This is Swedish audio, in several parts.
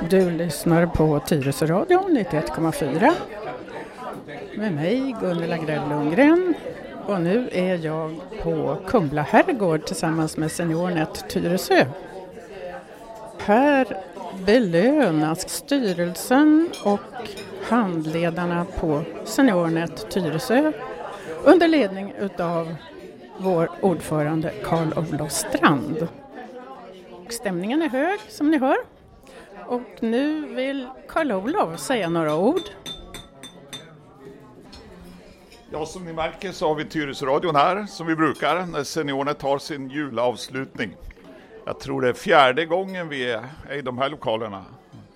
Du lyssnar på Tyresöradion 91,4 med mig Gunilla Grell Lundgren och nu är jag på Kumla herrgård tillsammans med SeniorNet Tyresö. Här belönas styrelsen och handledarna på SeniorNet Tyresö under ledning utav vår ordförande Karl-Olof Strand. Stämningen är hög som ni hör. Och nu vill Karl-Olof säga några ord. Ja, som ni märker så har vi Tyresöradion här, som vi brukar, när seniorerna tar sin julavslutning. Jag tror det är fjärde gången vi är i de här lokalerna,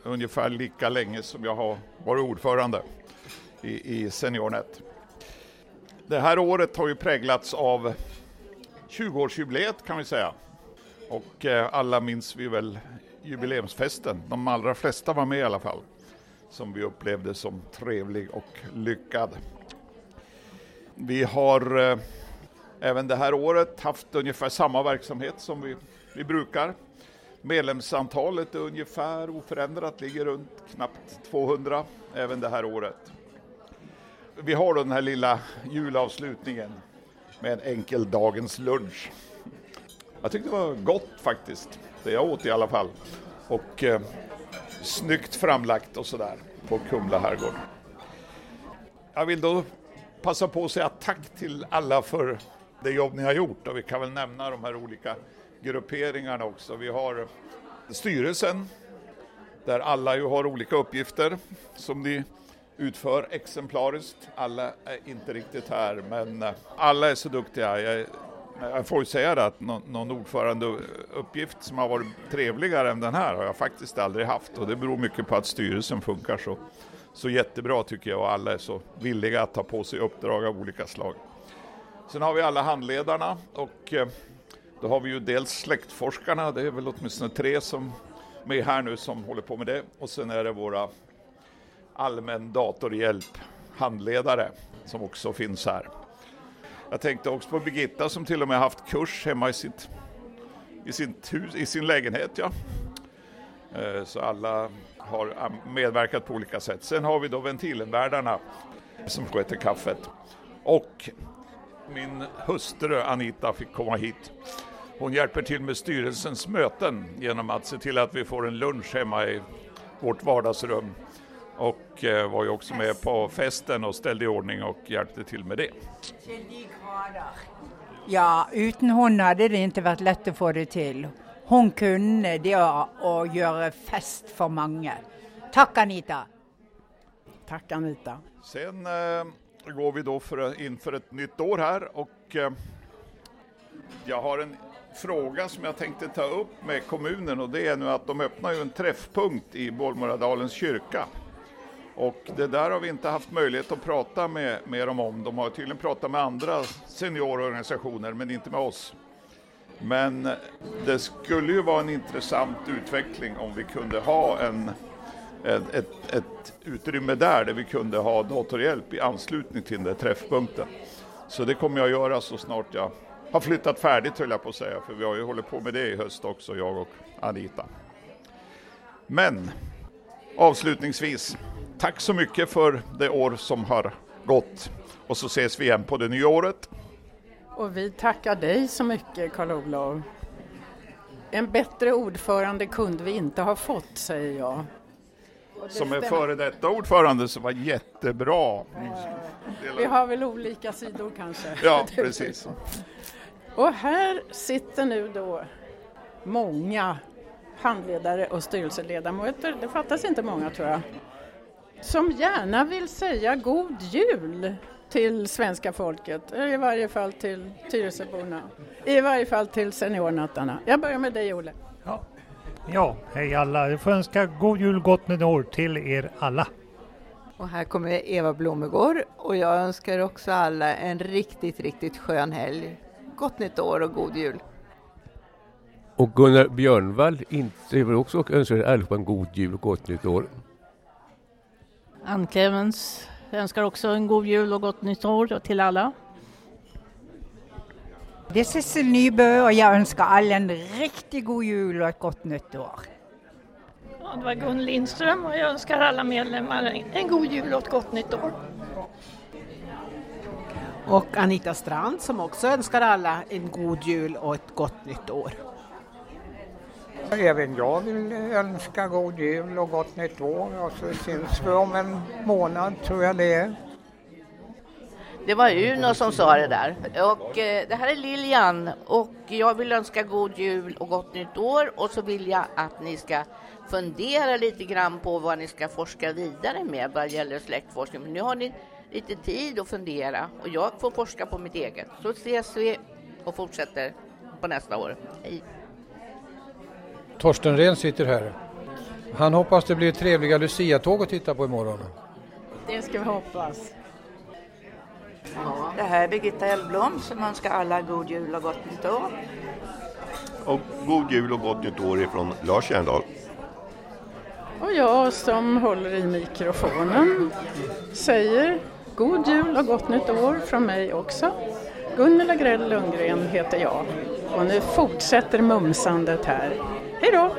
ungefär lika länge som jag har varit ordförande i, i SeniorNet. Det här året har ju präglats av 20-årsjubileet kan vi säga. Och eh, alla minns vi väl jubileumsfesten. De allra flesta var med i alla fall. Som vi upplevde som trevlig och lyckad. Vi har eh, även det här året haft ungefär samma verksamhet som vi, vi brukar. Medlemsantalet är ungefär oförändrat, ligger runt knappt 200 även det här året. Vi har då den här lilla julavslutningen med en enkel dagens lunch. Jag tyckte det var gott faktiskt, det jag åt i alla fall. Och eh, snyggt framlagt och sådär på Kumla herrgård. Jag vill då passa på att säga tack till alla för det jobb ni har gjort och vi kan väl nämna de här olika grupperingarna också. Vi har styrelsen där alla ju har olika uppgifter som ni utför exemplariskt. Alla är inte riktigt här men eh, alla är så duktiga. Jag, jag får ju säga det att någon, någon ordförandeuppgift som har varit trevligare än den här har jag faktiskt aldrig haft och det beror mycket på att styrelsen funkar så så jättebra tycker jag och alla är så villiga att ta på sig uppdrag av olika slag. Sen har vi alla handledarna och eh, då har vi ju dels släktforskarna, det är väl åtminstone tre som är här nu som håller på med det och sen är det våra allmän datorhjälp handledare som också finns här. Jag tänkte också på Birgitta som till och med haft kurs hemma i, sitt, i, sin, i sin lägenhet. Ja. Eh, så alla har eh, medverkat på olika sätt. Sen har vi då ventilenvärdarna som sköter kaffet. Och min hustru Anita fick komma hit. Hon hjälper till med styrelsens möten genom att se till att vi får en lunch hemma i vårt vardagsrum. Och eh, var ju också med på festen och ställde i ordning och hjälpte till med det. Ja, utan hon hade det inte varit lätt att få det till. Hon kunde det att göra fest för många. Tack Anita! Tack Anita! Sen eh, går vi då för, inför ett nytt år här och eh, jag har en fråga som jag tänkte ta upp med kommunen och det är nu att de öppnar ju en träffpunkt i Bollmoradalens kyrka. Och det där har vi inte haft möjlighet att prata med, med dem om. De har tydligen pratat med andra seniororganisationer men inte med oss. Men det skulle ju vara en intressant utveckling om vi kunde ha en, ett, ett, ett utrymme där, där vi kunde ha datorhjälp i anslutning till den träffpunkten. Så det kommer jag göra så snart jag har flyttat färdigt höll jag på att säga, för vi har ju hållit på med det i höst också, jag och Anita. Men avslutningsvis, tack så mycket för det år som har gått och så ses vi igen på det nya året. Och vi tackar dig så mycket Karl-Olof. En bättre ordförande kunde vi inte ha fått, säger jag. Som är före detta ordförande så var jättebra. Vi har väl olika sidor kanske. Ja, precis. Och här sitter nu då många handledare och styrelseledamöter, det fattas inte många tror jag, som gärna vill säga god jul till svenska folket, i varje fall till Tyresöborna, i varje fall till seniornattarna. Jag börjar med dig Olle. Ja, ja hej alla. Jag får önska god jul gott nytt år till er alla. Och här kommer Eva Blomegård och jag önskar också alla en riktigt, riktigt skön helg. Gott nytt år och god jul! Och Gunnar Björnvall inte också och önskar er allihopa en god jul och gott nytt år. Ann Clemens jag önskar också en god jul och gott nytt år till alla. Det är Cecil Nybø och jag önskar alla en riktigt god jul och ett gott nytt år. Ja, det var Gun Lindström och jag önskar alla medlemmar en god jul och ett gott nytt år. Och Anita Strand som också önskar alla en god jul och ett gott nytt år. Även jag vill önska god jul och gott nytt år och så syns vi om en månad tror jag det är. Det var Uno som sa det där. Och eh, det här är Lilian och jag vill önska god jul och gott nytt år och så vill jag att ni ska fundera lite grann på vad ni ska forska vidare med vad gäller släktforskning. Men nu har ni lite tid att fundera och jag får forska på mitt eget. Så ses vi och fortsätter på nästa år. Hej! Torsten Rehn sitter här. Han hoppas det blir trevliga Lucia-tåg att titta på imorgon. Det ska vi hoppas. Det här är Birgitta Elvblom som önskar alla god jul och gott nytt år. Och god jul och gott nytt år ifrån Lars Kärndal. Och jag som håller i mikrofonen säger god jul och gott nytt år från mig också. Gunilla Grell Lundgren heter jag och nu fortsätter mumsandet här. Hej då!